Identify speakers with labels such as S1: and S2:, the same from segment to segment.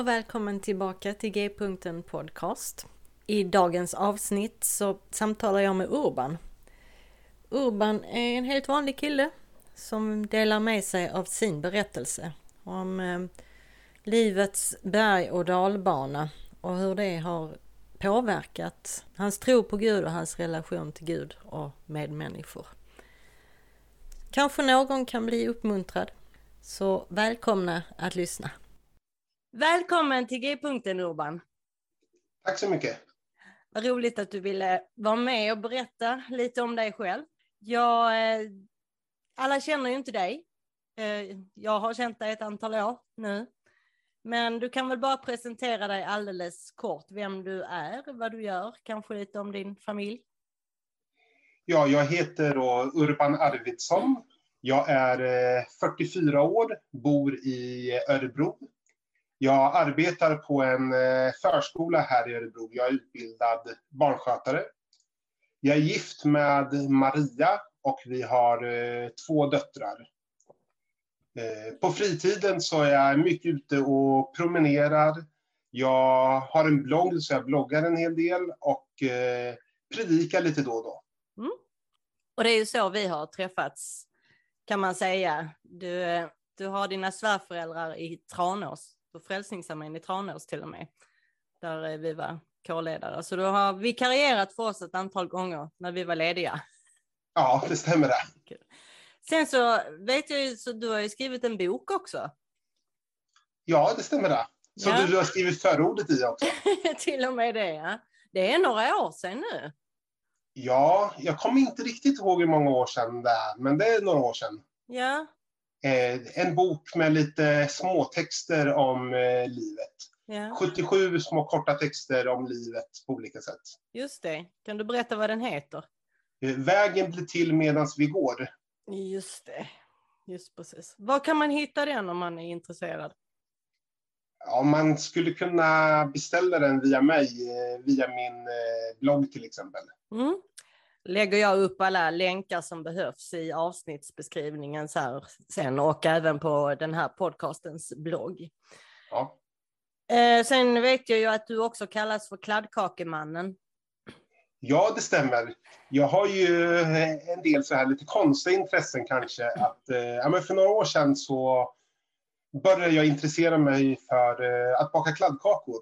S1: Och välkommen tillbaka till G-punkten Podcast. I dagens avsnitt så samtalar jag med Urban. Urban är en helt vanlig kille som delar med sig av sin berättelse om eh, livets berg och dalbana och hur det har påverkat hans tro på Gud och hans relation till Gud och medmänniskor. Kanske någon kan bli uppmuntrad. Så välkomna att lyssna. Välkommen till G-punkten Urban.
S2: Tack så mycket.
S1: Vad roligt att du ville vara med och berätta lite om dig själv. Jag, eh, alla känner ju inte dig. Eh, jag har känt dig ett antal år nu. Men du kan väl bara presentera dig alldeles kort, vem du är, vad du gör, kanske lite om din familj.
S2: Ja, jag heter Urban Arvidsson. Jag är 44 eh, år, bor i Örebro jag arbetar på en eh, förskola här i Örebro. Jag är utbildad barnskötare. Jag är gift med Maria och vi har eh, två döttrar. Eh, på fritiden så är jag mycket ute och promenerar. Jag har en blogg så jag bloggar en hel del och predikar lite då och då. Mm.
S1: Och det är ju så vi har träffats kan man säga. Du, du har dina svärföräldrar i Tranås på Frälsningsarmén i Tranås till och med, där vi var kårledare. Så du har vikarierat för oss ett antal gånger när vi var lediga.
S2: Ja, det stämmer det.
S1: Sen så vet jag ju, så du har ju skrivit en bok också.
S2: Ja, det stämmer det. Som ja. du har skrivit förordet i också.
S1: till och med det, ja. Det är några år sedan nu.
S2: Ja, jag kommer inte riktigt ihåg hur många år sedan det är, men det är några år sedan.
S1: Ja,
S2: en bok med lite småtexter om eh, livet. Ja. 77 små korta texter om livet på olika sätt.
S1: Just det. Kan du berätta vad den heter?
S2: Eh, Vägen blir till medans vi går.
S1: Just det. Just precis. Var kan man hitta den om man är intresserad?
S2: Ja, man skulle kunna beställa den via mig, via min blogg till exempel.
S1: Mm lägger jag upp alla länkar som behövs i avsnittsbeskrivningen så här sen och även på den här podcastens blogg.
S2: Ja.
S1: Eh, sen vet jag ju att du också kallas för kladdkakemannen.
S2: Ja, det stämmer. Jag har ju en del så här lite konstiga intressen kanske. Att, eh, ja, men för några år sedan så började jag intressera mig för eh, att baka kladdkakor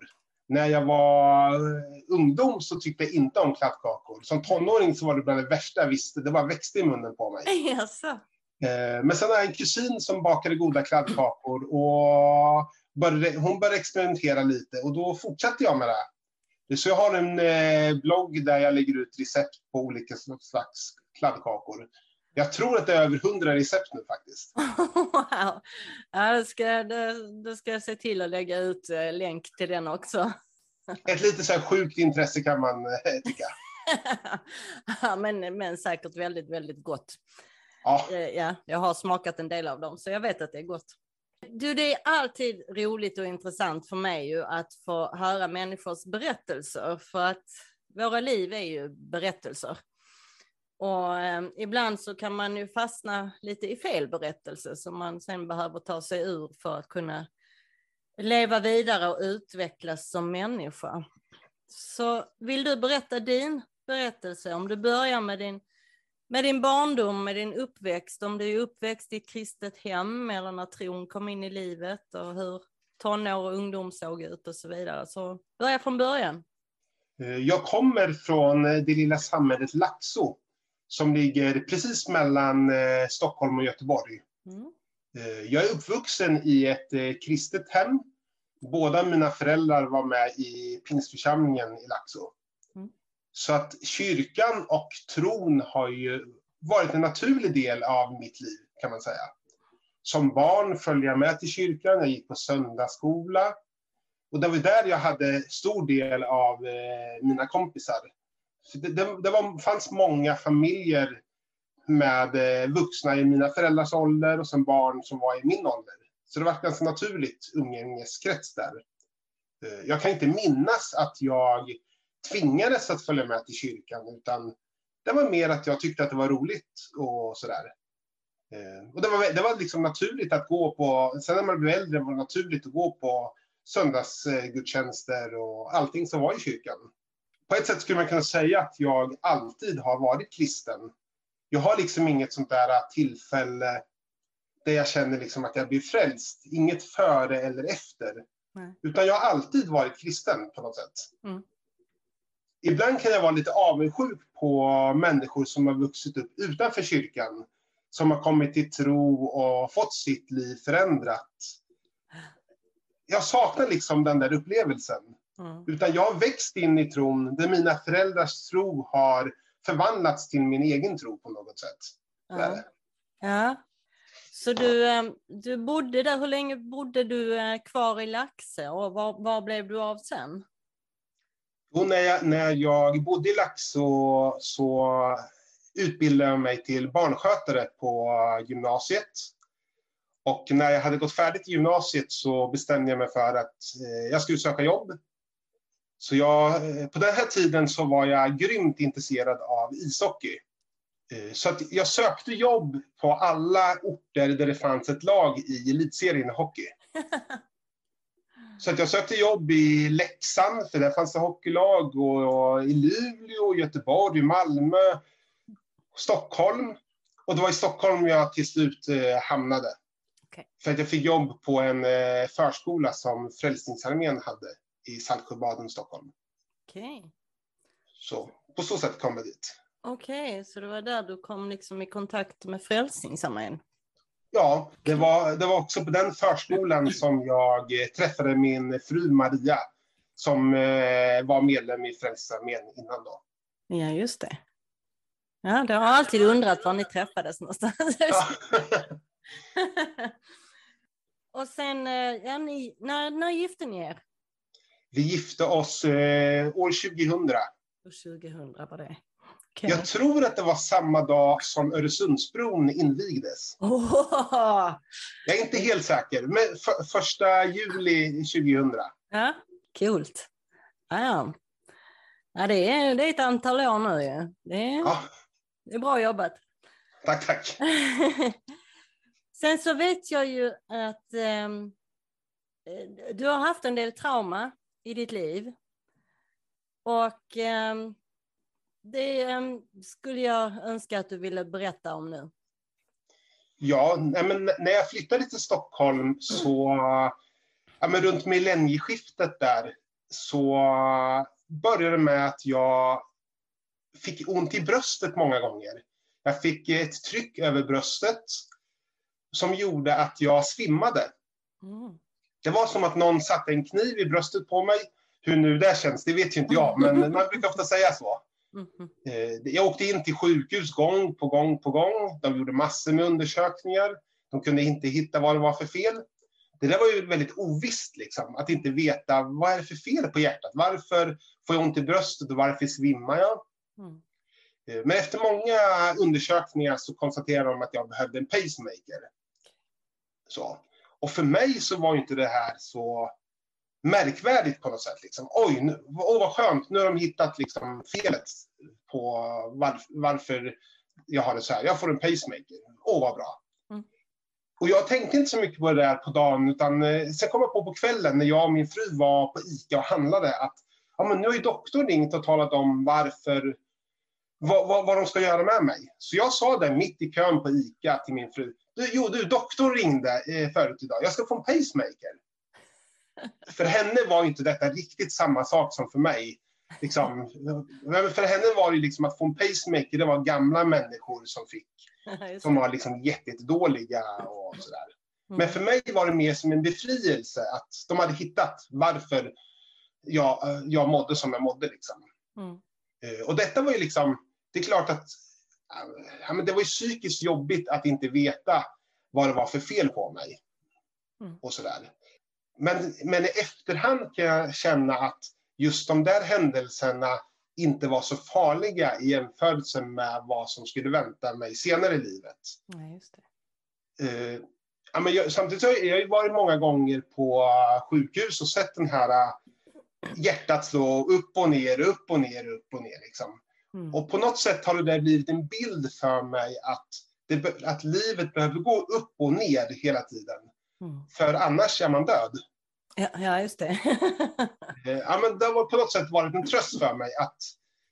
S2: när jag var ungdom så tyckte jag inte om kladdkakor. Som tonåring så var det bland det värsta jag visste. Det bara växte i munnen på mig.
S1: Jaså?
S2: Eh, men sen har jag en kusin som bakade goda kladdkakor och började, hon började experimentera lite och då fortsatte jag med det. Så jag har en eh, blogg där jag lägger ut recept på olika slags kladdkakor. Jag tror att det är över hundra recept nu faktiskt.
S1: Wow. Ja, då ska, då, då ska jag se till att lägga ut eh, länk till den också.
S2: Ett lite så här sjukt intresse kan man eh, tycka.
S1: ja, men, men säkert väldigt, väldigt gott.
S2: Ja.
S1: Eh, ja, jag har smakat en del av dem, så jag vet att det är gott. Du, det är alltid roligt och intressant för mig ju att få höra människors berättelser, för att våra liv är ju berättelser. Och eh, ibland så kan man ju fastna lite i fel berättelse som man sen behöver ta sig ur för att kunna leva vidare och utvecklas som människa. Så vill du berätta din berättelse? Om du börjar med din Med din barndom, med din uppväxt, om du är uppväxt i ett kristet hem eller när tron kom in i livet och hur tonår och ungdom såg ut och så vidare. Så börja från början.
S2: Eh, jag kommer från eh, det lilla samhället Laxå som ligger precis mellan eh, Stockholm och Göteborg. Mm. Jag är uppvuxen i ett kristet hem. Båda mina föräldrar var med i pingstförsamlingen i Laxå. Mm. Så att kyrkan och tron har ju varit en naturlig del av mitt liv, kan man säga. Som barn följde jag med till kyrkan, jag gick på söndagsskola. Och det var där jag hade stor del av eh, mina kompisar. Det, det, det var, fanns många familjer med eh, vuxna i mina föräldrars ålder och sen barn som var i min ålder. Så det var ganska naturligt umgängeskrets där. Eh, jag kan inte minnas att jag tvingades att följa med till kyrkan, utan det var mer att jag tyckte att det var roligt och sådär. Eh, och det var, det var liksom naturligt att gå på, sen när man blev äldre var det naturligt att gå på söndagsgudstjänster och allting som var i kyrkan. På ett sätt skulle man kunna säga att jag alltid har varit kristen. Jag har liksom inget sånt där tillfälle där jag känner liksom att jag blir frälst. Inget före eller efter. Nej. Utan jag har alltid varit kristen på något sätt. Mm. Ibland kan jag vara lite avundsjuk på människor som har vuxit upp utanför kyrkan. Som har kommit till tro och fått sitt liv förändrat jag saknar liksom den där upplevelsen. Mm. Utan jag har växt in i tron där mina föräldrars tro har förvandlats till min egen tro på något sätt.
S1: Ja. ja. Så du, eh, du bodde där, hur länge bodde du eh, kvar i Laxå och var, var blev du av sen?
S2: Jo, när, jag, när jag bodde i Laxå så utbildade jag mig till barnskötare på gymnasiet. Och när jag hade gått färdigt i gymnasiet så bestämde jag mig för att eh, jag skulle söka jobb. Så jag, eh, på den här tiden så var jag grymt intresserad av ishockey. Eh, så att jag sökte jobb på alla orter där det fanns ett lag i elitserien i hockey. Så att jag sökte jobb i Leksand, för där fanns det hockeylag, och i Luleå, Göteborg, Malmö, Stockholm. Och det var i Stockholm jag till slut hamnade. Okay. För att jag fick jobb på en eh, förskola som Frälsningsarmén hade i Saltsjöbaden, Stockholm.
S1: Okej. Okay.
S2: Så på så sätt kom jag dit.
S1: Okej, okay, så det var där du kom liksom i kontakt med Frälsningsarmén?
S2: Ja, det var, det var också på den förskolan som jag träffade min fru Maria, som eh, var medlem i Frälsningsarmén innan då.
S1: Ja, just det. Ja, det har alltid undrat var ni träffades någonstans. Ja. och sen, eh, ja, ni, när, när gifte ni er?
S2: Vi gifte oss eh, år 2000.
S1: År 2000 var det.
S2: Okay. Jag tror att det var samma dag som Öresundsbron invigdes. Oh. Jag är inte helt säker, men för, första juli 2000.
S1: Ja, coolt. Ja, ja. det, är, det är ett antal år nu ju. Det är, ja. det är bra jobbat.
S2: Tack, tack.
S1: Sen så vet jag ju att eh, du har haft en del trauma i ditt liv. Och eh, det eh, skulle jag önska att du ville berätta om nu.
S2: Ja, men när jag flyttade till Stockholm så, ja, men runt millennieskiftet där, så började det med att jag fick ont i bröstet många gånger. Jag fick ett tryck över bröstet som gjorde att jag svimmade. Mm. Det var som att någon satte en kniv i bröstet på mig. Hur nu det känns, det vet ju inte jag, men man brukar ofta säga så. Mm. Jag åkte in till sjukhus gång på gång på gång. De gjorde massor med undersökningar. De kunde inte hitta vad det var för fel. Det där var ju väldigt ovisst, liksom, att inte veta vad är det för fel på hjärtat. Varför får jag ont i bröstet och varför svimmar jag? Mm. Eh, men efter många undersökningar så konstaterade de att jag behövde en pacemaker. Så. Och för mig så var inte det här så märkvärdigt på något sätt. Liksom. Oj, nu, oh, vad skönt, nu har de hittat liksom, felet på var, varför jag har det så här. Jag får en pacemaker. Åh, oh, vad bra. Mm. Och jag tänkte inte så mycket på det där på dagen, utan eh, sen kom jag på på kvällen när jag och min fru var på ICA och handlade att ja, men nu har ju doktorn ringt och talat om varför vad, vad, vad de ska göra med mig. Så jag sa det mitt i kön på ICA till min fru. Du, jo, du, doktorn ringde eh, förut idag. Jag ska få en pacemaker. För henne var inte detta riktigt samma sak som för mig. Liksom, för henne var det liksom att få en pacemaker, det var gamla människor som fick. Som var liksom jättedåliga och sådär. Mm. Men för mig var det mer som en befrielse att de hade hittat varför jag, jag mådde som jag mådde. Liksom. Mm. Eh, och detta var ju liksom, det är klart att ja, men det var ju psykiskt jobbigt att inte veta vad det var för fel på mig. Mm. Och sådär. Men, men i efterhand kan jag känna att just de där händelserna inte var så farliga i jämförelse med vad som skulle vänta mig senare i livet.
S1: Nej, just
S2: det. Uh, ja, men jag, samtidigt har jag varit många gånger på sjukhus och sett den här uh, hjärtat slå upp och ner, upp och ner, upp och ner. Liksom. Mm. Och på något sätt har det där blivit en bild för mig att, det, att livet behöver gå upp och ner hela tiden. Mm. För annars är man död.
S1: Ja, just det.
S2: Eh, ja, men det har på något sätt varit en tröst för mig att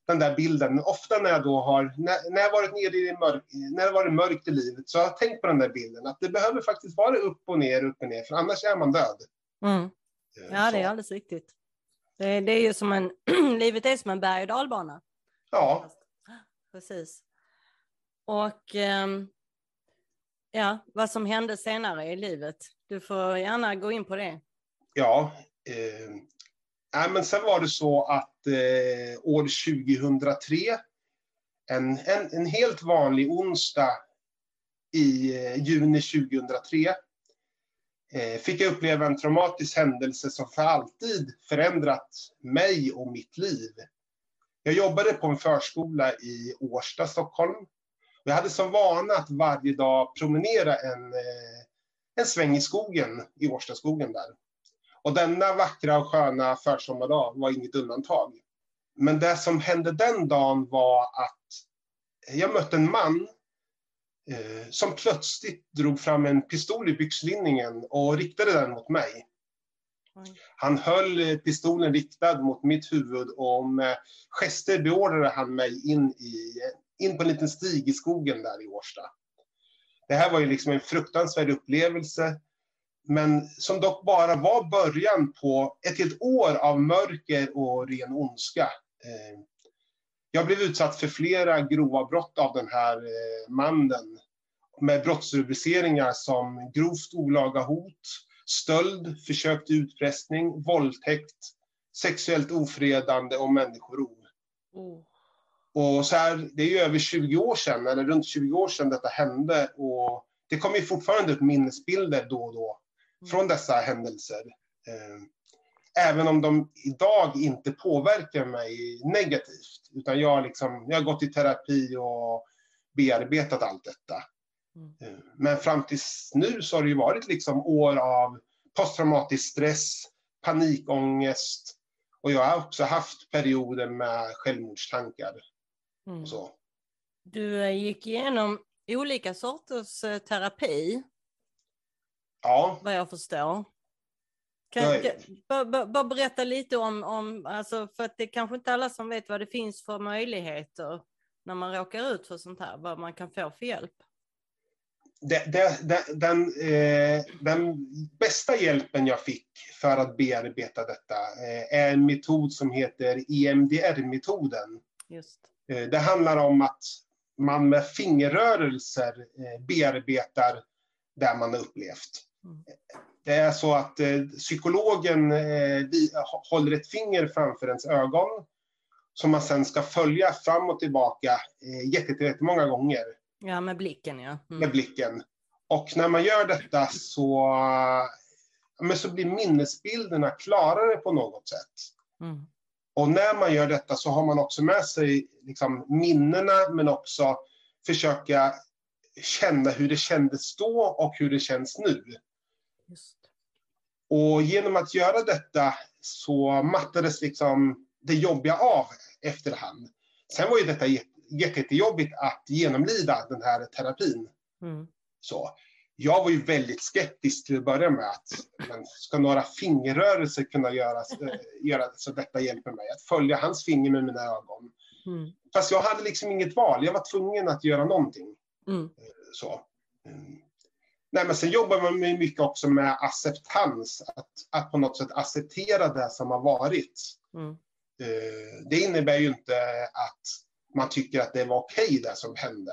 S2: den där bilden, ofta när jag då har, när, när jag varit nere i mörk, när det varit mörkt i livet, så har jag tänkt på den där bilden, att det behöver faktiskt vara upp och ner, upp och ner, för annars är man död.
S1: Mm. Eh, ja, det är alldeles riktigt. Det, det är ju som en, livet är som en berg och dalbana.
S2: Ja.
S1: Precis. Och um, ja, vad som hände senare i livet. Du får gärna gå in på det.
S2: Ja, eh, men sen var det så att eh, år 2003, en, en, en helt vanlig onsdag i eh, juni 2003, eh, fick jag uppleva en traumatisk händelse som för alltid förändrat mig och mitt liv. Jag jobbade på en förskola i Årsta, Stockholm. Jag hade som vana att varje dag promenera en, eh, en sväng i skogen, i Årstaskogen där. Och denna vackra och sköna försommardag var inget undantag. Men det som hände den dagen var att jag mötte en man eh, som plötsligt drog fram en pistol i byxlinningen och riktade den mot mig. Han höll eh, pistolen riktad mot mitt huvud och med eh, gester beordrade han mig in, i, in på en liten stig i skogen där i Årsta. Det här var ju liksom en fruktansvärd upplevelse men som dock bara var början på ett helt år av mörker och ren ondska. Eh, jag blev utsatt för flera grova brott av den här mannen med brottsrubriceringar som grovt olaga hot, stöld, försök till utpressning, våldtäkt, sexuellt ofredande och människorov. Mm. Och så här, det är ju över 20 år sedan, eller runt 20 år sedan detta hände och det kommer ju fortfarande upp minnesbilder då och då från dessa händelser. Eh, även om de idag inte påverkar mig negativt. Utan jag, liksom, jag har gått i terapi och bearbetat allt detta. Mm. Eh, men fram tills nu så har det ju varit liksom år av posttraumatisk stress, panikångest och jag har också haft perioder med självmordstankar. Mm. Så.
S1: Du eh, gick igenom olika sorters terapi
S2: Ja.
S1: Vad jag förstår. Kan, bara, bara berätta lite om, om alltså för att det är kanske inte alla som vet vad det finns för möjligheter när man råkar ut för sånt här, vad man kan få för hjälp.
S2: Det, det, det, den, eh, den bästa hjälpen jag fick för att bearbeta detta eh, är en metod som heter EMDR-metoden. Eh, det handlar om att man med fingerrörelser eh, bearbetar det man har upplevt. Det är så att eh, psykologen eh, håller ett finger framför ens ögon som man sen ska följa fram och tillbaka eh, jättemånga gånger.
S1: Ja, med blicken ja.
S2: Mm. Med blicken. Och när man gör detta så, men så blir minnesbilderna klarare på något sätt. Mm. Och när man gör detta så har man också med sig liksom, minnena men också försöka känna hur det kändes då och hur det känns nu. Just. Och genom att göra detta så mattades liksom det jobbiga av efterhand. Sen var ju detta jättejobbigt att genomlida den här terapin. Mm. Så jag var ju väldigt skeptisk till att börja med att men ska några fingerrörelser kunna göra, göra så detta hjälper mig? Att följa hans finger med mina ögon.
S1: Mm.
S2: Fast jag hade liksom inget val. Jag var tvungen att göra någonting.
S1: Mm.
S2: Så. Mm. Nej, men sen jobbar man mycket också med acceptans. Att, att på något sätt acceptera det som har varit.
S1: Mm.
S2: Eh, Det innebär ju inte att man tycker att det var okej det som hände.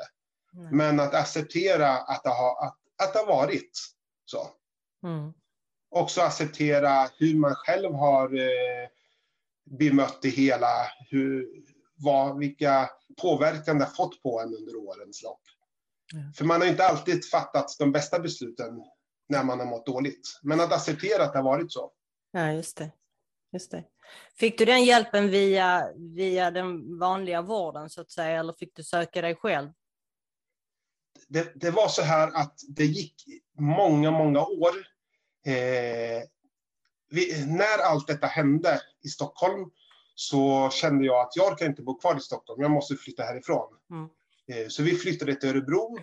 S1: Nej.
S2: Men att acceptera att det har, att, att det har varit så.
S1: Mm.
S2: Också acceptera hur man själv har eh, bemött det hela. Hur, vad, vilka påverkan det har fått på en under årens lopp.
S1: Ja.
S2: För man har inte alltid fattat de bästa besluten när man har mått dåligt. Men att acceptera att det har varit så.
S1: Ja, just det. Just det. Fick du den hjälpen via, via den vanliga vården så att säga, eller fick du söka dig själv?
S2: det, det var så här att det gick många, många år. Eh, vi, när allt detta hände i Stockholm så kände jag att jag orkar inte bo kvar i Stockholm, jag måste flytta härifrån.
S1: Mm.
S2: Eh, så vi flyttade till Örebro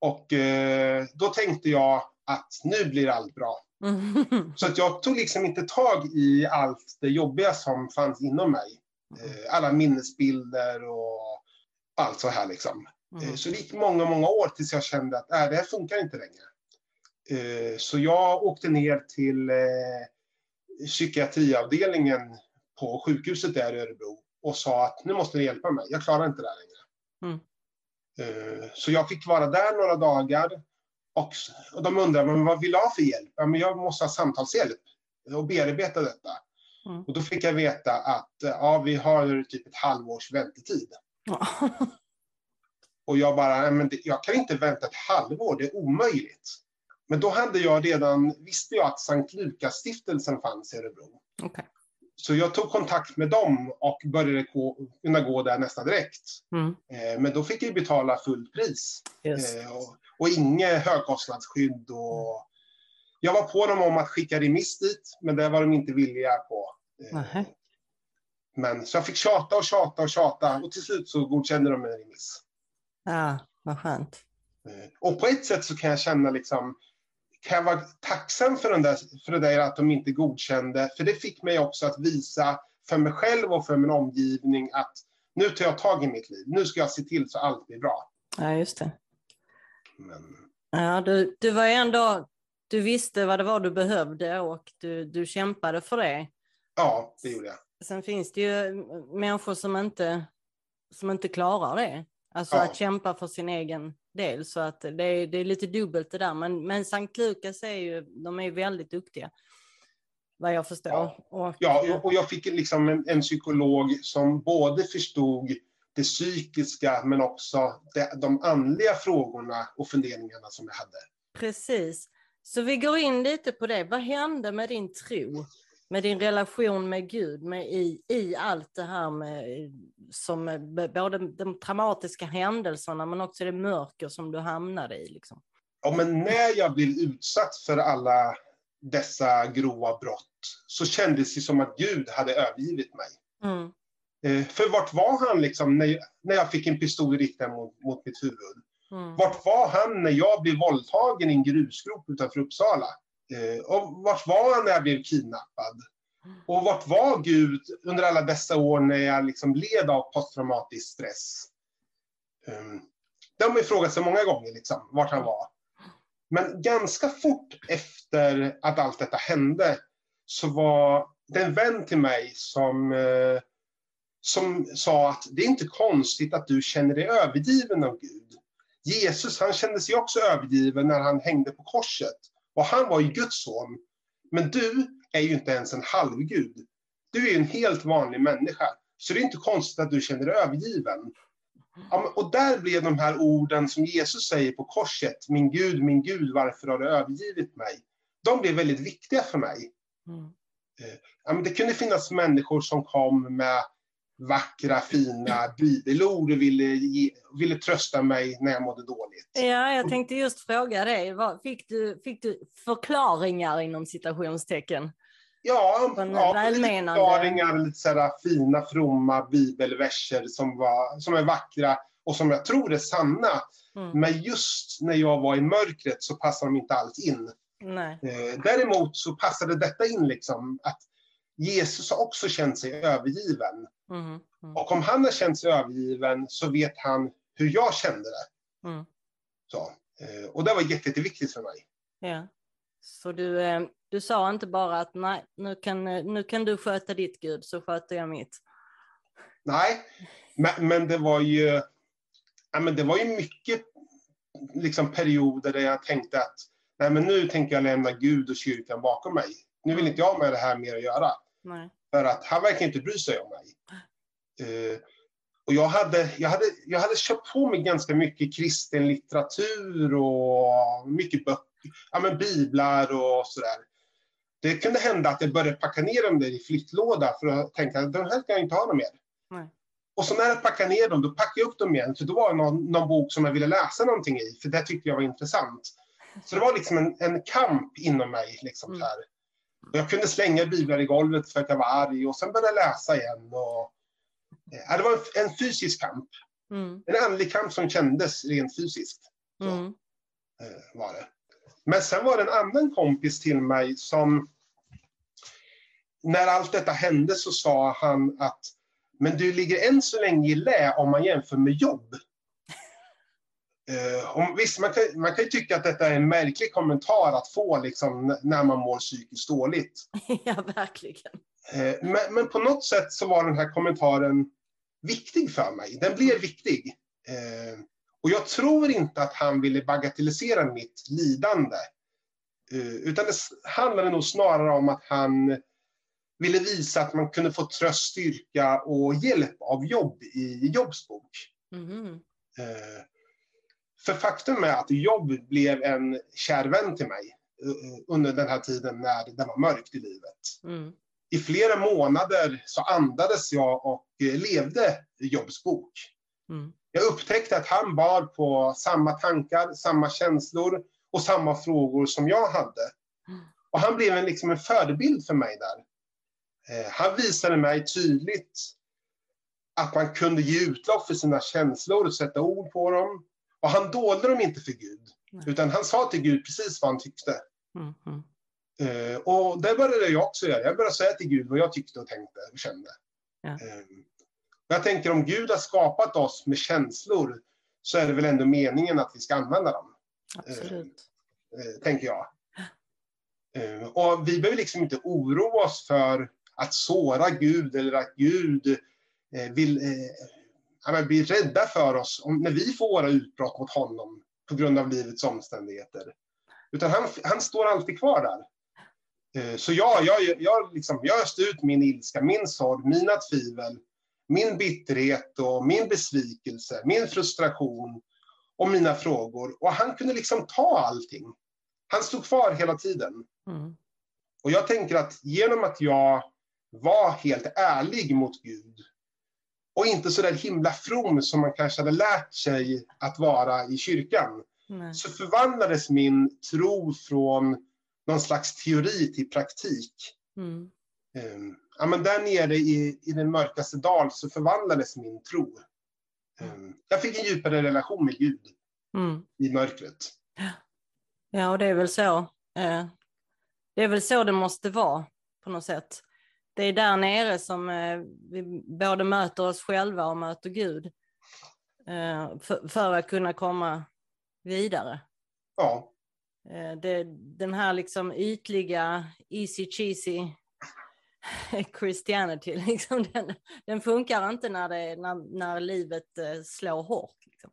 S2: och eh, då tänkte jag att nu blir allt bra.
S1: Mm.
S2: Så att jag tog liksom inte tag i allt det jobbiga som fanns inom mig. Eh, alla minnesbilder och allt så här liksom. Eh,
S1: Mm.
S2: Så det gick många, många år tills jag kände att äh, det här funkar inte längre. Eh, Så jag åkte ner till eh, psykiatriavdelningen på sjukhuset där i Örebro och sa att nu måste ni hjälpa mig, jag klarar inte det här längre.
S1: Mm.
S2: Eh, Så jag fick vara där några dagar och, och de undrade, men vad vill du ha för hjälp? Ja, men jag måste ha samtalshjälp och bearbeta detta.
S1: Mm.
S2: Och då fick jag veta att ja, vi har typ ett halvårs väntetid. Och jag bara, "Nej, men det, jag kan inte vänta ett halvår, det är omöjligt. Men då hade jag redan, visste jag att Sankt Lukas-stiftelsen fanns i Örebro.
S1: Okej.
S2: Så jag tog kontakt med dem och började gå, kunna gå där nästan direkt.
S1: Mm.
S2: Eh, men då fick jag betala fullt pris. Eh, och, och inget högkostnadsskydd. Och jag var på dem om att skicka remiss dit, men det var de inte villiga på. Eh,
S1: Nähä.
S2: men, så jag fick tjata och tjata och tjata och till slut så godkände de en remiss.
S1: Ja, vad skönt.
S2: Eh, Och på ett sätt så kan jag känna liksom, kan jag vara tacksam för, den där, för det där att de inte godkände, för det fick mig också att visa för mig själv och för min omgivning att nu tar jag tag i mitt liv, nu ska jag se till så allt blir bra.
S1: Ja, just det.
S2: Men,
S1: Ja, du, du var ändå, du visste vad det var du behövde och du, du kämpade för det.
S2: ja, det gjorde jag.
S1: Sen finns det ju människor som inte, som inte klarar det. Alltså
S2: Ja.
S1: att kämpa för sin egen del. Så att det, är, det är lite dubbelt det där. Men, men Sankt Lukas är ju, de är väldigt duktiga. Vad jag förstår.
S2: Ja.
S1: Och,
S2: Ja, och jag fick liksom en, en psykolog som både förstod det psykiska men också det, de andliga frågorna och funderingarna som jag hade.
S1: Precis. Så vi går in lite på det. Vad hände med din tro? Med din relation med Gud, med i, i allt det här med som både de traumatiska händelserna men också det mörker som du hamnade i. Liksom.
S2: Ja, men när jag blev utsatt för alla dessa grova brott så kändes det som att Gud hade övergivit mig.
S1: Mm.
S2: Eh, för vart var han liksom när, när jag fick en pistol riktad mot, mot mitt huvud?
S1: Mm.
S2: Vart var han när jag blev våldtagen i en grusgrop utanför Uppsala? Eh, och vart var han när jag blev kidnappad? Och vart var Gud under alla dessa år när jag liksom led av posttraumatisk stress? Um, det har man ju frågat sig många gånger, liksom, vart han var. Men ganska fort efter att allt detta hände så var det en vän till mig som, eh, som sa att det är inte konstigt att du känner dig övergiven av Gud. Jesus han kände sig också övergiven när han hängde på korset. Och han var ju Guds son. Men du är ju inte ens en halvgud. Du är ju en helt vanlig människa. Så det är inte konstigt att du känner dig övergiven. Ja, och där blev de här orden som Jesus säger på korset, min Gud, min Gud, varför har du övergivit mig? De blev väldigt viktiga för mig.
S1: Mm.
S2: Ja, men det kunde finnas människor som kom med vackra, fina bibelord och ville, ge, ville trösta mig när jag mådde dåligt.
S1: Ja, jag tänkte just fråga dig. Fick, du, fick du förklaringar inom citationstecken?
S2: Ja, ja lite förklaringar, lite sådär fina, fromma bibelverser som, var, som är vackra och som jag tror är sanna.
S1: Mm.
S2: Men just när jag var i mörkret så passade de inte alls in.
S1: Nej.
S2: Eh, däremot så passade detta in liksom att Jesus har också känt sig övergiven.
S1: Mm. Mm.
S2: Och om han har känt sig övergiven så vet han hur jag kände det.
S1: Mm.
S2: Så, eh, och det var jätte, jätteviktigt för mig.
S1: Ja. Så du, eh, du sa inte bara att nej, nu kan, eh, nu kan du sköta ditt Gud så sköter jag mitt.
S2: Nej, men, men det var ju ja, men det var ju mycket liksom, perioder där jag tänkte att nej, men nu tänker jag lämna Gud och kyrkan bakom mig. Nu vill inte jag med det här mer att göra.
S1: Nej.
S2: För att han verkar inte bry sig om mig. Uh, och jag hade, jag, hade, jag hade köpt på mig ganska mycket kristen litteratur och mycket böcker, ja, men biblar och sådär. Det kunde hända att jag började packa ner dem där i flyttlåda för att tänka att de här ska jag inte ha dem mer.
S1: Nej.
S2: Och så när jag packade ner dem, då packade jag upp dem igen, för då var det någon, någon bok som jag ville läsa någonting i, för det tyckte jag var intressant. Så det var liksom en, en kamp inom mig. Liksom,
S1: Mm.
S2: så här. Jag kunde slänga biblar i golvet för att jag var arg och sen började jag läsa igen. Och, eh, det var en, en fysisk kamp.
S1: Mm.
S2: En andlig kamp som kändes rent fysiskt. Så,
S1: Mm.
S2: eh, var det. Men sen var det en annan kompis till mig som... När allt detta hände så sa han att men du ligger än så länge i lä om man jämför med jobb. Eh, om, visst, man kan, man kan ju tycka att detta är en märklig kommentar att få liksom, när man mår psykiskt dåligt.
S1: ja, verkligen.
S2: Eh, men, men på något sätt så var den här kommentaren viktig för mig. Den blev viktig. Eh, och jag tror inte att han ville bagatellisera mitt lidande. Utan det handlade nog snarare om att han ville visa att man kunde få tröst, styrka och hjälp av jobb i Jobbs bok.
S1: Mhm.
S2: Eh, för faktum är att Jobb blev en kär vän till mig eh, under den här tiden när det var mörkt i livet
S1: Mm.
S2: i flera månader så andades jag och eh, levde Jobs bok.
S1: Mm.
S2: Jag upptäckte att han bar på samma tankar, samma känslor och samma frågor som jag hade.
S1: Mm.
S2: Och han blev en, liksom en förebild för mig där. Eh, han visade mig tydligt att man kunde ge utlopp för sina känslor och sätta ord på dem. Och han dolde dem inte för Gud,
S1: Nej.
S2: utan han sa till Gud precis vad han tyckte.
S1: Mm. Mm.
S2: Eh, och det började jag också göra. Jag började säga till Gud vad jag tyckte och tänkte och kände.
S1: Ja.
S2: Eh, jag tänker om Gud har skapat oss med känslor så är det väl ändå meningen att vi ska använda dem,
S1: Absolut.
S2: eh, tänker jag. Och vi behöver liksom inte oroa oss för att såra Gud eller att Gud vill eh, ja, men bli rädda för oss om, när vi får våra utbrott mot honom på grund av livets omständigheter. Utan han, han står alltid kvar där. Eh, Så ja, jag, jag, liksom, jag öste ut min ilska, min sorg, mina tvivel, min bitterhet och min besvikelse, min frustration och mina frågor. Och han kunde liksom ta allting. Han stod kvar hela tiden.
S1: Mm.
S2: Och jag tänker att genom att jag var helt ärlig mot Gud och inte så där himla from som man kanske hade lärt sig att vara i kyrkan,
S1: Nej.
S2: så förvandlades min tro från någon slags teori till praktik.
S1: Mm.
S2: Um, ja, men där nere i, i den mörkaste dal så förvandlades min tro. Um, jag fick en djupare relation med Gud
S1: Mm.
S2: i mörkret.
S1: Ja, och det är väl så. Eh, det är väl så det måste vara på något sätt. Det är där nere som eh, vi både möter oss själva och möter Gud. Eh, för, för att kunna komma vidare.
S2: Ja,
S1: Eh, det, den här liksom ytliga, easy cheesy Christianity, liksom, den, den funkar inte när, det, när, när livet slår hårt. Liksom.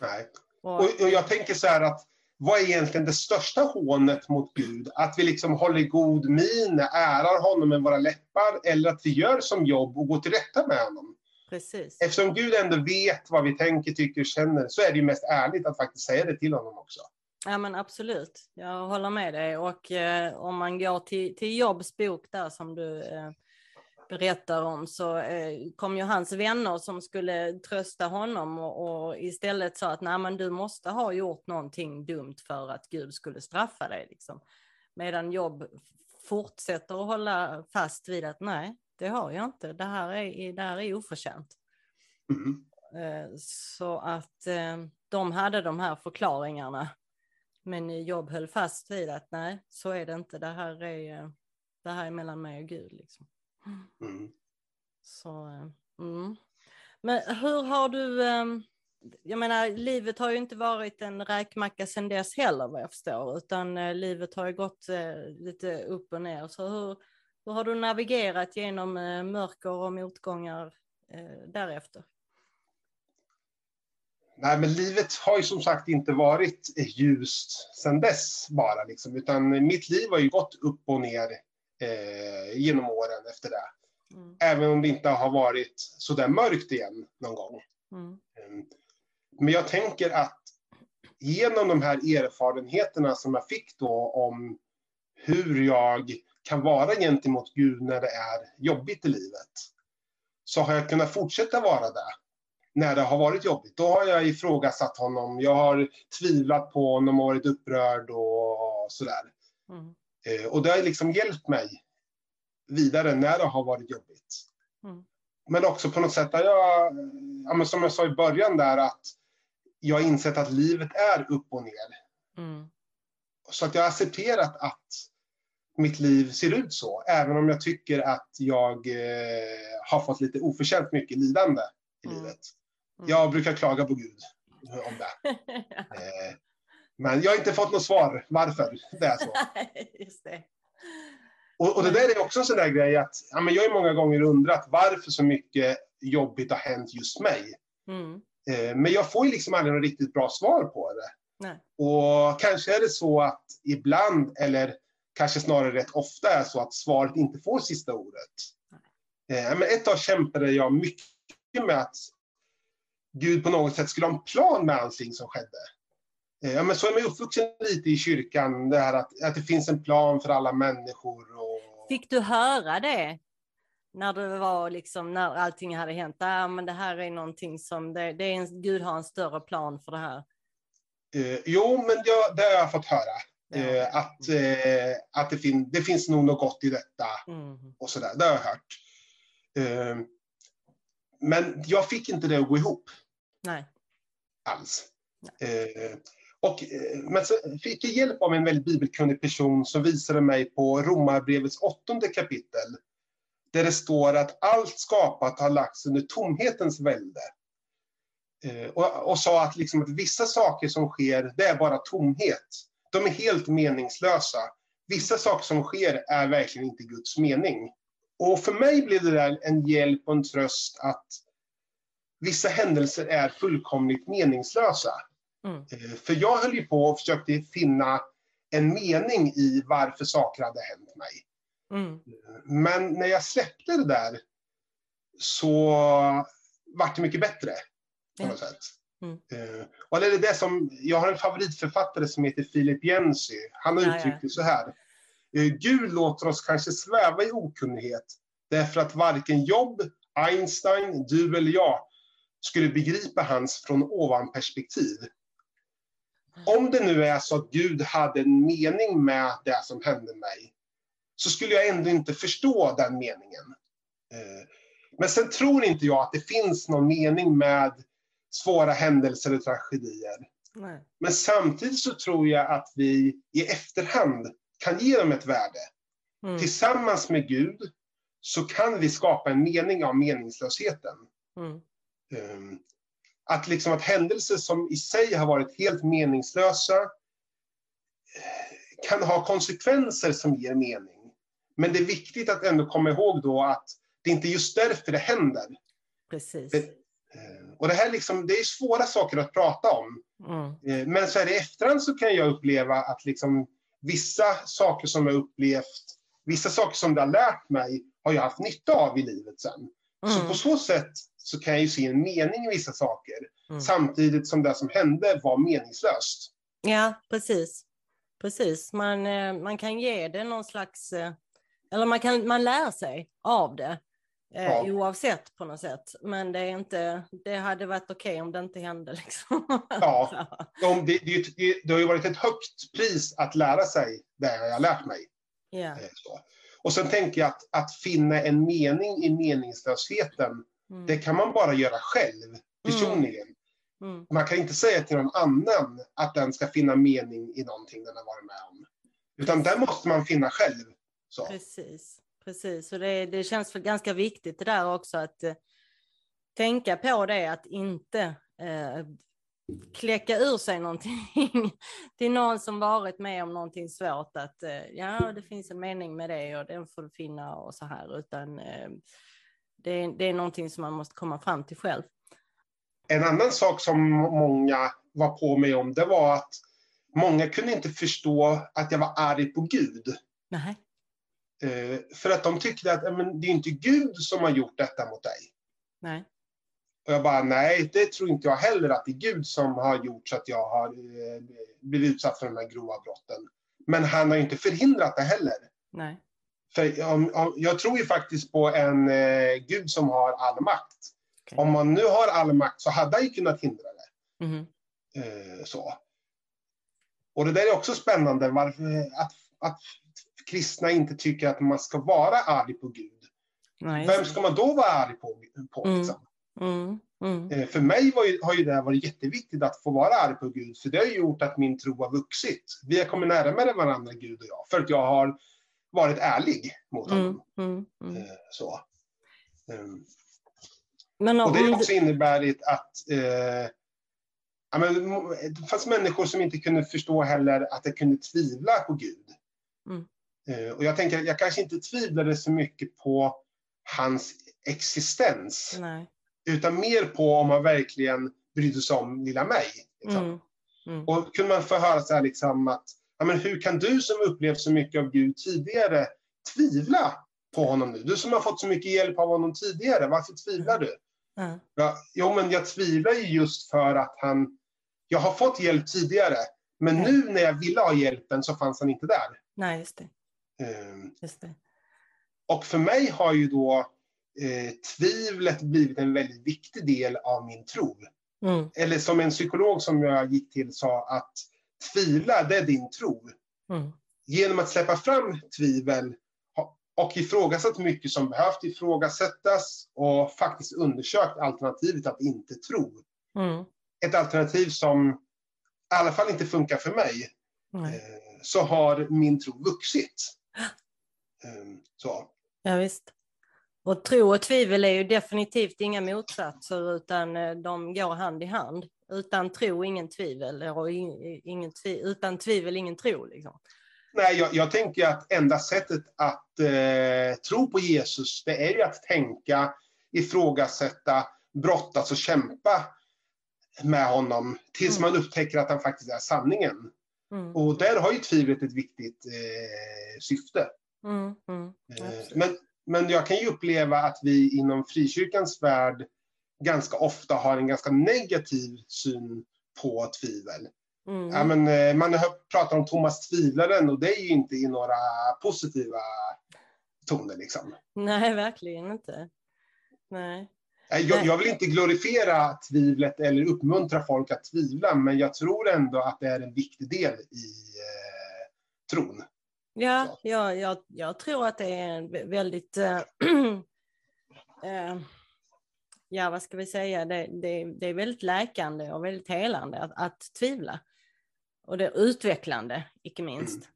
S2: nej.
S1: Och,
S2: och jag tänker så här att vad är egentligen det största hånet mot Gud? Att vi liksom håller god min, ärar honom med våra läppar eller att vi gör som jobb och går till rätta med honom?
S1: precis.
S2: Eftersom Gud ändå vet vad vi tänker, tycker känner så är det ju mest ärligt att faktiskt säga det till honom också.
S1: Ja men absolut, jag håller med dig. Och eh, om man går till, till Jobs bok där som du eh, berättar om så eh, kom ju hans vänner som skulle trösta honom och, och istället sa att nej men du måste ha gjort någonting dumt för att Gud skulle straffa dig. Liksom. Medan Jobb fortsätter att hålla fast vid att nej, det har jag inte. Det här är, det här är oförtjänt.
S2: Mm.
S1: Så att eh, de hade de här förklaringarna. Men Jobb höll fast vid att nej, så är det inte. Det här är, det här är mellan mig och Gud. Liksom.
S2: Mm.
S1: Så, eh, mm. Men hur har du, ehm, jag menar livet har ju inte varit en räkmacka sedan dess heller vad jag förstår, utan eh, livet har ju gått eh, lite upp och ner. Så hur, hur har du navigerat genom mörker och motgångar därefter?
S2: Nej, men livet har ju som sagt inte varit ljust sedan dess bara, liksom, utan mitt liv har ju gått upp och ner eh, genom åren efter det. Mm. Även om det inte har varit så där mörkt igen någon gång. Mm. Ehm, men jag tänker att genom de här erfarenheterna som jag fick då om hur jag kan vara gentemot Gud när det är jobbigt i livet, så har jag kunnat fortsätta vara det när det har varit jobbigt. Då har jag ifrågasatt honom, jag har tvivlat på honom och varit upprörd och sådär. Mm. Eh, och det har liksom hjälpt mig vidare när det har varit jobbigt. Mm. Men också på något sätt, jag, ja, som jag sa i början där, att jag har insett att livet är upp och ner. Mm. Så att jag har accepterat att mitt liv ser ut så, även om jag tycker att jag eh, har fått lite oförtjänt mycket lidande i mm. livet. Mm. Jag brukar klaga på Gud om det. eh, men jag har inte fått något svar varför det är så. Och, och, det där är också en sån där grej att ja, men jag har många gånger undrat varför så mycket jobbigt har hänt just mig. Mm. Eh, men jag får ju liksom aldrig något riktigt bra svar på det. Nej. Och kanske är det så att ibland, eller kanske snarare rätt ofta är så att svaret inte får sista ordet. Eh, men ett tag kämpade jag mycket med att Gud på något sätt skulle ha en plan med allting som skedde. Eh, ja, men så är man uppvuxen lite i kyrkan, det här att, att det finns en plan för alla människor. Och...
S1: Fick du höra det? När det var liksom, när allting hade hänt, ja, men det här är någonting som, det, det är en, Gud har en större plan för det här.
S2: Eh, jo, men jag, det har jag fått höra. Ja. Eh, att eh, att det, fin det finns nog något gott i detta mm. och sådär, det har jag hört. Eh, men jag fick inte det att gå ihop.
S1: Nej.
S2: Alls. Nej. Och, eh, men så fick jag hjälp av en väldigt bibelkunnig person som visade mig på Romarbrevets åttonde kapitel. Där det står att allt skapat har lagts under tomhetens välde. Eh, och, och sa att, liksom att vissa saker som sker, det är bara tomhet. De är helt meningslösa. Vissa saker som sker är verkligen inte Guds mening. Och för mig blev det där en hjälp och en tröst att vissa händelser är fullkomligt meningslösa. Mm. Eh, för jag höll ju på och försökte finna en mening i varför saker hade hänt mig. Mm. Men när jag släppte det där så vart det mycket bättre. På något sätt. Mm. Uh, och det är det som, jag har en favoritförfattare som heter Philip Jensi. Han har ja, uttryckt det så här. Gud låter oss kanske sväva i okunnighet därför att varken Jobb, Einstein, du eller jag skulle begripa hans från ovan-perspektiv. Om det nu är så att Gud hade en mening med det som hände mig, så skulle jag ändå inte förstå den meningen. Eh, men sen tror inte jag att det finns någon mening med svåra händelser eller tragedier. Nej. Men samtidigt så tror jag att vi i efterhand kan ge dem ett värde. Mm. Tillsammans med Gud så kan vi skapa en mening av meningslösheten. Mm. Ehm, att, liksom att händelser som i sig har varit helt meningslösa eh, kan ha konsekvenser som ger mening. Men det är viktigt att ändå komma ihåg då att det är inte just därför det händer.
S1: Precis.
S2: Det, eh, och det här liksom, det är svåra saker att prata om. Mm. Eh, men så här i efterhand så kan jag uppleva att liksom vissa saker som jag upplevt, vissa saker som det har lärt mig, har jag haft nytta av i livet sen. Mm. Så på så sätt så kan jag ju se en mening i vissa saker. Mm. Samtidigt som det som hände var meningslöst.
S1: Ja, precis. Precis, man, eh, man kan ge det någon slags, eh, eller man, kan, man lär sig av det. Eh, ja. oavsett på något sätt. Men det, är inte, det hade varit okej okay om det inte hände. Liksom.
S2: Ja, det, det, det, det, har ju varit ett högt pris att lära sig det jag har lärt mig.
S1: Yeah.
S2: Och sen tänker jag att, att finna en mening i meningslösheten Mm. Det kan man bara göra själv, personligen. Mm. Mm. Man kan inte säga till någon annan att den ska finna mening i någonting den har varit med om. Utan den måste man finna själv. Så.
S1: Precis. precis. Och det, det känns väl ganska viktigt det där också att eh, tänka på det, att inte eh, kläcka ur sig någonting till någon som varit med om någonting svårt, att eh, ja, det finns en mening med det och den får du finna och så här, utan det, det är någonting som man måste komma fram till själv.
S2: En annan sak som många var på mig om, det var att många kunde inte förstå att jag var arg på Gud.
S1: Nej.
S2: Eh, för att de tyckte att men, det är inte Gud som har gjort detta mot dig.
S1: Nej.
S2: Och jag bara, nej, det tror inte jag heller att det är Gud som har gjort så att jag har eh, blivit utsatt för de här grova brotten. Men han har inte förhindrat det heller.
S1: Nej.
S2: För om, om, jag tror ju faktiskt på en eh, Gud som har all makt.
S1: Okay.
S2: Om man nu har all makt så hade han ju kunnat hindra det.
S1: Mhm.
S2: Eh, så. Och det där är också spännande, varför, att, att kristna inte tycker att man ska vara arg på Gud.
S1: Nej,
S2: Vem ska man då vara arg på? på
S1: Mm.
S2: liksom?
S1: Mm, mm,
S2: Eh, För mig var ju, har ju det varit jätteviktigt att få vara arg på Gud, för det har ju gjort att min tro har vuxit. Vi har kommit närmare varandra, Gud och jag, för att jag har varit ärlig mot honom.
S1: mm, mm, mm.
S2: Så. Ehm,
S1: Men
S2: Och det också inneburit att eh, ja, men, det fanns människor som inte kunde förstå heller att jag kunde tvivla på Gud.
S1: Mm.
S2: Eh, och jag tänker, jag kanske inte tvivlade så mycket på hans existens,
S1: nej.
S2: utan mer på om han verkligen brydde sig om lilla mig. Liksom.
S1: Mm, mm,
S2: Och kunde man få höra så här liksom att, ja, men hur kan du som upplevt så mycket av Gud tidigare tvivla på honom nu? Du som har fått så mycket hjälp av honom tidigare, varför tvivlar du?
S1: ja,
S2: Ja, jo, men jag tvivlar ju just för att han... Jag har fått hjälp tidigare, men
S1: Mm.
S2: nu när jag ville ha hjälpen så fanns han inte där.
S1: nej, just det.
S2: Ehm,
S1: Just det.
S2: Och för mig har ju då eh, tvivlet blivit en väldigt viktig del av min tro.
S1: Mm,
S2: Eller som en psykolog som jag gick till sa att tvivla, det är din tro.
S1: mm,
S2: Genom att släppa fram tvivel och ifrågasatt mycket som behövt ifrågasättas och faktiskt undersökt alternativet att inte tro.
S1: mm,
S2: ett alternativ som i alla fall inte funkar för mig, eh, så har min tro vuxit. Eh, Så.
S1: Ja, visst. Och tro och tvivel är ju definitivt inga motsatser, utan eh, de går hand i hand. Utan tro, ingen tvivel. Och in, ingen tvi, utan tvivel, ingen tro. Liksom.
S2: Nej, jag, jag tänker att enda sättet att eh, tro på Jesus, det är ju att tänka, ifrågasätta, brottas och kämpa med honom tills
S1: Mm.
S2: man upptäcker att han faktiskt är sanningen.
S1: Mm,
S2: Och där har ju tvivlet ett viktigt eh, syfte.
S1: mm, mm,
S2: Eh. Men, men jag kan ju uppleva att vi inom frikyrkans värld ganska ofta har en ganska negativ syn på tvivel.
S1: Mm,
S2: Ja, men, eh, man pratar om Thomas Tvivlaren och det är ju inte i några positiva toner. Liksom.
S1: Nej, verkligen inte. Nej.
S2: Jag, jag vill inte glorifiera tvivlet eller uppmuntra folk att tvivla, men jag tror ändå att det är en viktig del i eh, tron.
S1: Ja,
S2: Så.
S1: ja jag, jag tror att det är en vä- väldigt... eh, eh, ja, vad ska vi säga? Det, det, det är väldigt läkande och väldigt helande att, att tvivla. Och det är utvecklande, icke minst.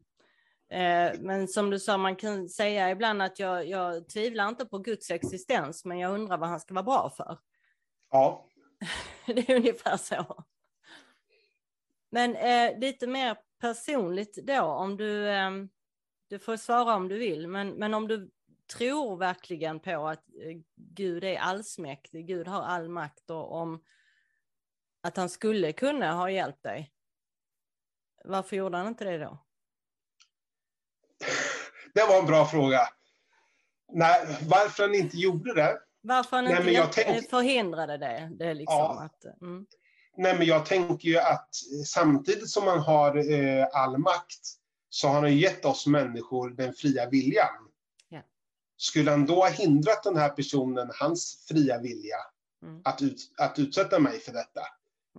S1: Eh, men som du sa, man kan säga ibland att jag, jag tvivlar inte på Guds existens, men jag undrar vad han ska vara bra för.
S2: Ja,
S1: Det är ungefär så. Men eh, lite mer personligt då, om du, eh, du får svara om du vill, men, men om du tror verkligen på att eh, Gud är allsmäktig, Gud har all makt och om att han skulle kunna ha hjälpt dig, varför gjorde han inte det då?
S2: det var en bra fråga. Nej, varför han inte gjorde det?
S1: Varför han
S2: Nej,
S1: inte
S2: men jag
S1: hjälp-
S2: tänk-
S1: förhindrade det? det liksom
S2: Ja.
S1: att, mm,
S2: Nej, men jag tänker ju att eh, samtidigt som man har eh, all makt så har han gett oss människor den fria viljan. Skulle han då ha hindrat den här personen, hans fria vilja,
S1: Mm.
S2: att, ut, att utsätta mig för detta?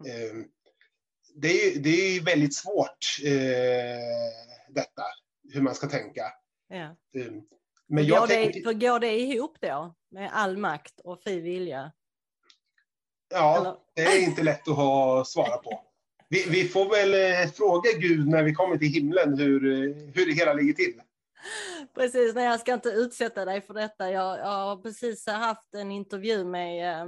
S2: Eh, det, är, ju- det är väldigt svårt, eh, detta, hur man ska tänka.
S1: ja.
S2: Eh, men
S1: går,
S2: jag
S1: det,
S2: tänker,
S1: för går det ihop då med all makt och fri vilja?
S2: ja,
S1: Eller?
S2: det är inte lätt att ha, svara på. Vi, vi får väl eh, fråga Gud när vi kommer till himlen hur, eh, hur det hela ligger till.
S1: Precis, nej jag ska inte utsätta dig för detta. Jag, jag har precis haft en intervju med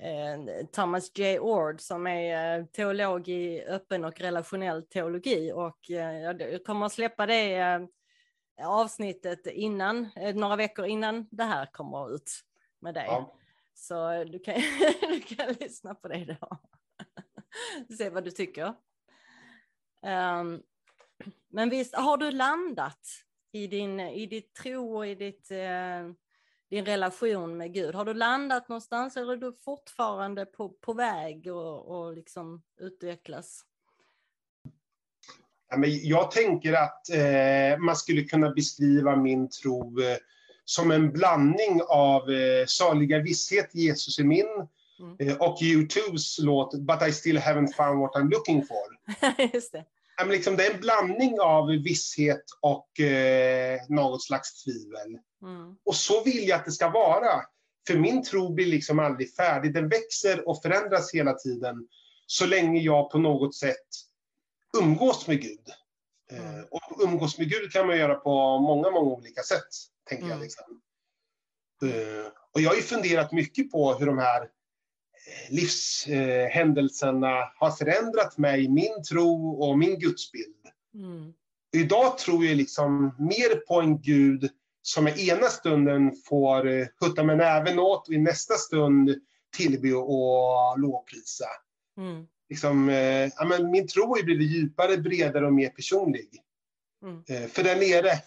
S1: eh, Thomas J. Ord som är eh, teolog i öppen och relationell teologi och eh, jag kommer att släppa det eh, avsnittet innan, eh, några veckor innan det här kommer ut med dig. Ja. Så du kan, du kan lyssna på det då. Se vad du tycker. Um, men visst, har du landat i din, i ditt tro och i ditt, eh, din relation med Gud? Har du landat någonstans eller är du fortfarande på, på väg och, och liksom utvecklas?
S2: Ja, men jag tänker att eh, man skulle kunna beskriva min tro eh, som en blandning av eh, saliga visshet Jesus är min mm. eh, och U2s låt But I still haven't found what I'm looking for.
S1: Just det
S2: men liksom, det är en blandning av visshet och eh, något slags tvivel. Mm. Och så vill jag att det ska vara. För min tro blir liksom aldrig färdig. Den växer och förändras hela tiden. Så länge jag på något sätt umgås med Gud. Eh, mm. och umgås med Gud kan man göra på många, många olika sätt. Tänker mm. jag liksom. Eh, och jag har ju funderat mycket på hur de här livshändelserna har förändrat mig, min tro och min gudsbild. Mm. Idag tror jag liksom mer på en gud som i ena stunden får eh, hutta med näven åt och i nästa stund tillbe och lovprisa. Mm. Liksom, eh, ja, men min tro har blivit djupare, bredare och mer personlig. Mm. Eh, för där nere,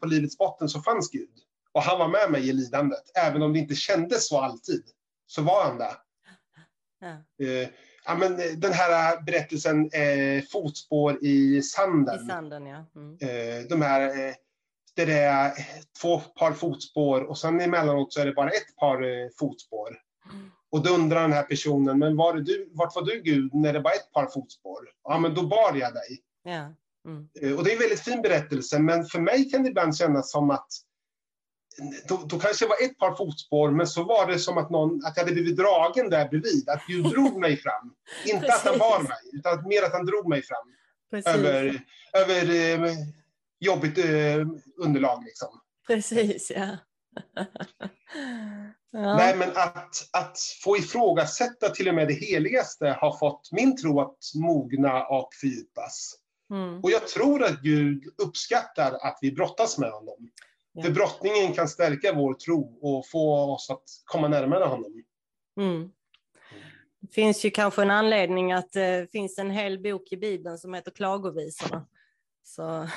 S2: på livets botten, så fanns Gud. Och han var med mig i lidandet. Även om det inte kändes så alltid, så var han där. Ja. Eh, ja, men eh, den här berättelsen eh, Fotspår i sanden.
S1: I sanden ja. Mm.
S2: Eh, de här, eh, där det är två par fotspår och sen emellanåt så är det bara ett par eh, fotspår. Mm. Och då undrar den här personen, men var du, vart var du Gud när det var ett par fotspår? Ja, men då bar jag dig.
S1: Ja.
S2: Mm. Eh, och det är en väldigt fin berättelse, men för mig kan det ibland kännas som att då, då kanske det var ett par fotspår, men så var det som att, någon, att jag hade blivit dragen där bredvid. Att Gud drog mig fram. Inte att han bar mig, utan mer att han drog mig fram. Precis. Över, över eh, jobbigt eh, underlag. Liksom.
S1: Precis, ja.
S2: ja. Nej, men att, att få ifrågasätta till och med det heligaste har fått min tro att mogna och fördjupas. Mm. Och jag tror att Gud uppskattar att vi brottas med honom. För brottningen kan stärka vår tro och få oss att komma närmare honom.
S1: Mm. Det finns ju kanske en anledning att det eh, finns en hel bok i Bibeln som heter Klagovisorna. Så...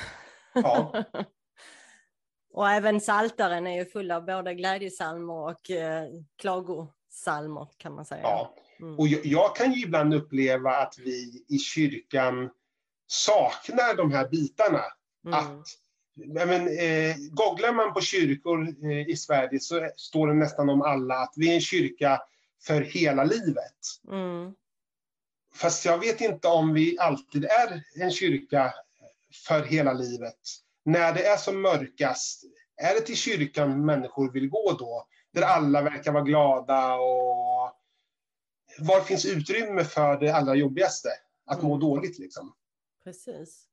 S1: Ja. och även Saltaren är ju full av både glädjesalmer och eh, klagosalmer kan man säga.
S2: Ja. Mm. Och jag, jag, kan ju ibland uppleva att vi i kyrkan saknar de här bitarna. Mm. Att men, eh, googlar man på kyrkor eh, i Sverige så står det nästan om alla att vi är en kyrka för hela livet. Mm. Fast jag vet inte om vi alltid är en kyrka för hela livet. När det är som mörkast, är det till kyrkan människor vill gå då? Där alla verkar vara glada och var finns utrymme för det allra jobbigaste? Att må mm. dåligt liksom.
S1: Precis.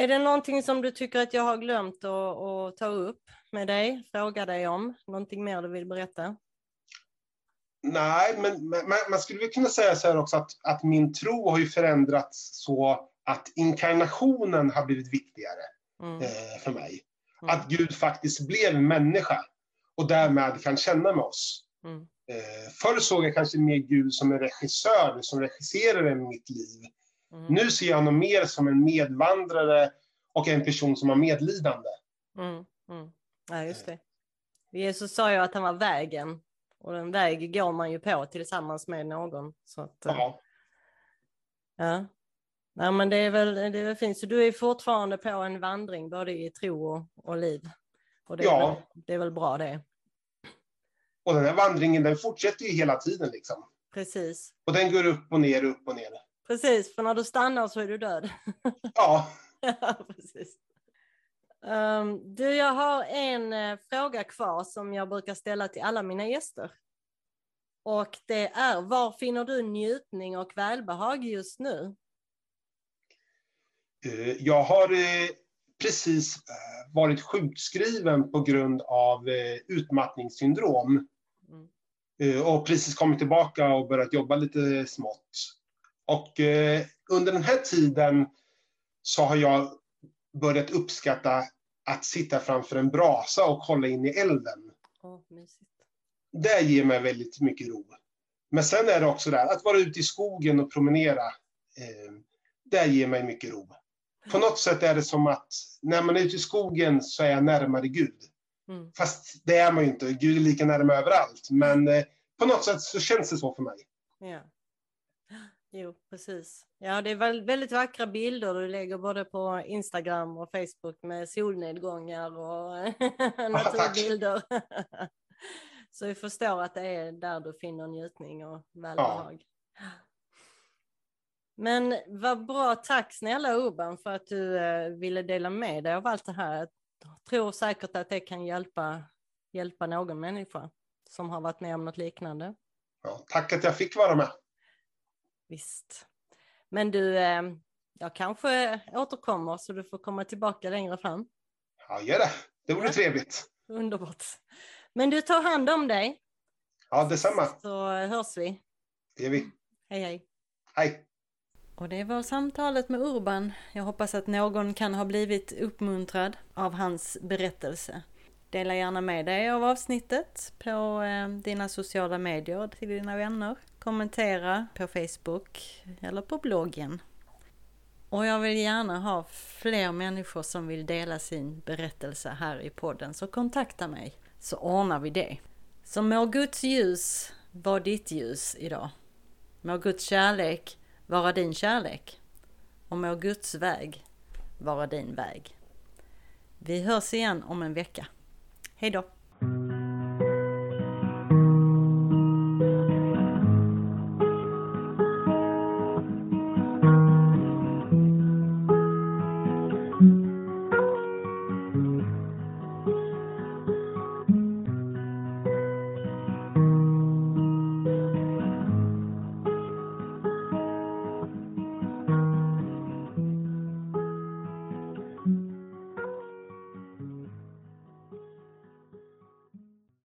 S1: Är det någonting som du tycker att jag har glömt att, att ta upp med dig, fråga dig om? Någonting mer du vill berätta?
S2: Nej, men man, man skulle kunna säga så här också att, att min tro har ju förändrats så att inkarnationen har blivit viktigare mm. eh, för mig. Mm. Att Gud faktiskt blev människa och därmed kan känna med oss. Mm. Eh, förr såg jag kanske mer Gud som en regissör som regisserade mitt liv. Mm. Nu ser jag honom mer som en medvandrare och en person som har medlidande.
S1: Mm. Mm. Ja, just det. Jesus sa ju att han var vägen och den väg går man ju på tillsammans med någon. Så att, ja. ja. Ja, men det är väl, det är väl fint. Så du är fortfarande på en vandring både i tro och, och liv. Och det, är ja. väl, det är väl bra det.
S2: Och den här vandringen den fortsätter ju hela tiden. Liksom.
S1: Precis.
S2: Och den går upp och ner, upp och ner.
S1: Precis, för när du stannar så är du död.
S2: Ja.
S1: ja precis. Um, du, jag har en uh, fråga kvar som jag brukar ställa till alla mina gäster. Och det är, var finner du njutning och välbehag just nu?
S2: Uh, jag har uh, precis varit sjukskriven på grund av eh, utmattningssyndrom.
S1: Mm.
S2: Eh, och precis kommit tillbaka och börjat jobba lite smått. Och eh, under den här tiden så har jag börjat uppskatta att sitta framför en brasa och kolla in i elden.
S1: Mysigt.
S2: Det ger mig väldigt mycket ro. Men sen är det också där, att vara ute i skogen och promenera, eh, det ger mig mycket ro. På något sätt är det som att när man är ute i skogen så är jag närmare Gud.
S1: Mm.
S2: Fast det är man ju inte, Gud är lika närmare överallt. Men eh, på något sätt så känns det så för mig.
S1: Ja. Jo, precis. Ja, det är väl väldigt vackra bilder du lägger både på Instagram och Facebook med solnedgångar och naturbilder. Så vi förstår att det är där du finner njutning och välbehag. Ja. Men vad bra, tack snälla Urban för att du eh, ville dela med dig av allt det här. Jag tror säkert att det kan hjälpa, hjälpa någon människa som har varit med om något liknande.
S2: Ja, tack att jag fick vara med.
S1: Visst. Men du, eh, jag kanske återkommer så du får komma tillbaka längre fram.
S2: Ja, gör det. Det vore ja. trevligt.
S1: Underbart. Men du tar hand om dig.
S2: Ja, detsamma.
S1: Så hörs vi.
S2: Det gör vi.
S1: Hej, hej.
S2: Hej.
S1: Och det var samtalet med Urban. Jag hoppas att någon kan ha blivit uppmuntrad av hans berättelse. Dela gärna med dig av avsnittet på eh, dina sociala medier till dina vänner. Kommentera på Facebook eller på bloggen. Och jag vill gärna ha fler människor som vill dela sin berättelse här i podden, så kontakta mig så ordnar vi det. Så må Guds ljus vara ditt ljus idag. Må Guds kärlek vara din kärlek. Och må Guds väg vara din väg. Vi hörs igen om en vecka. Hej då!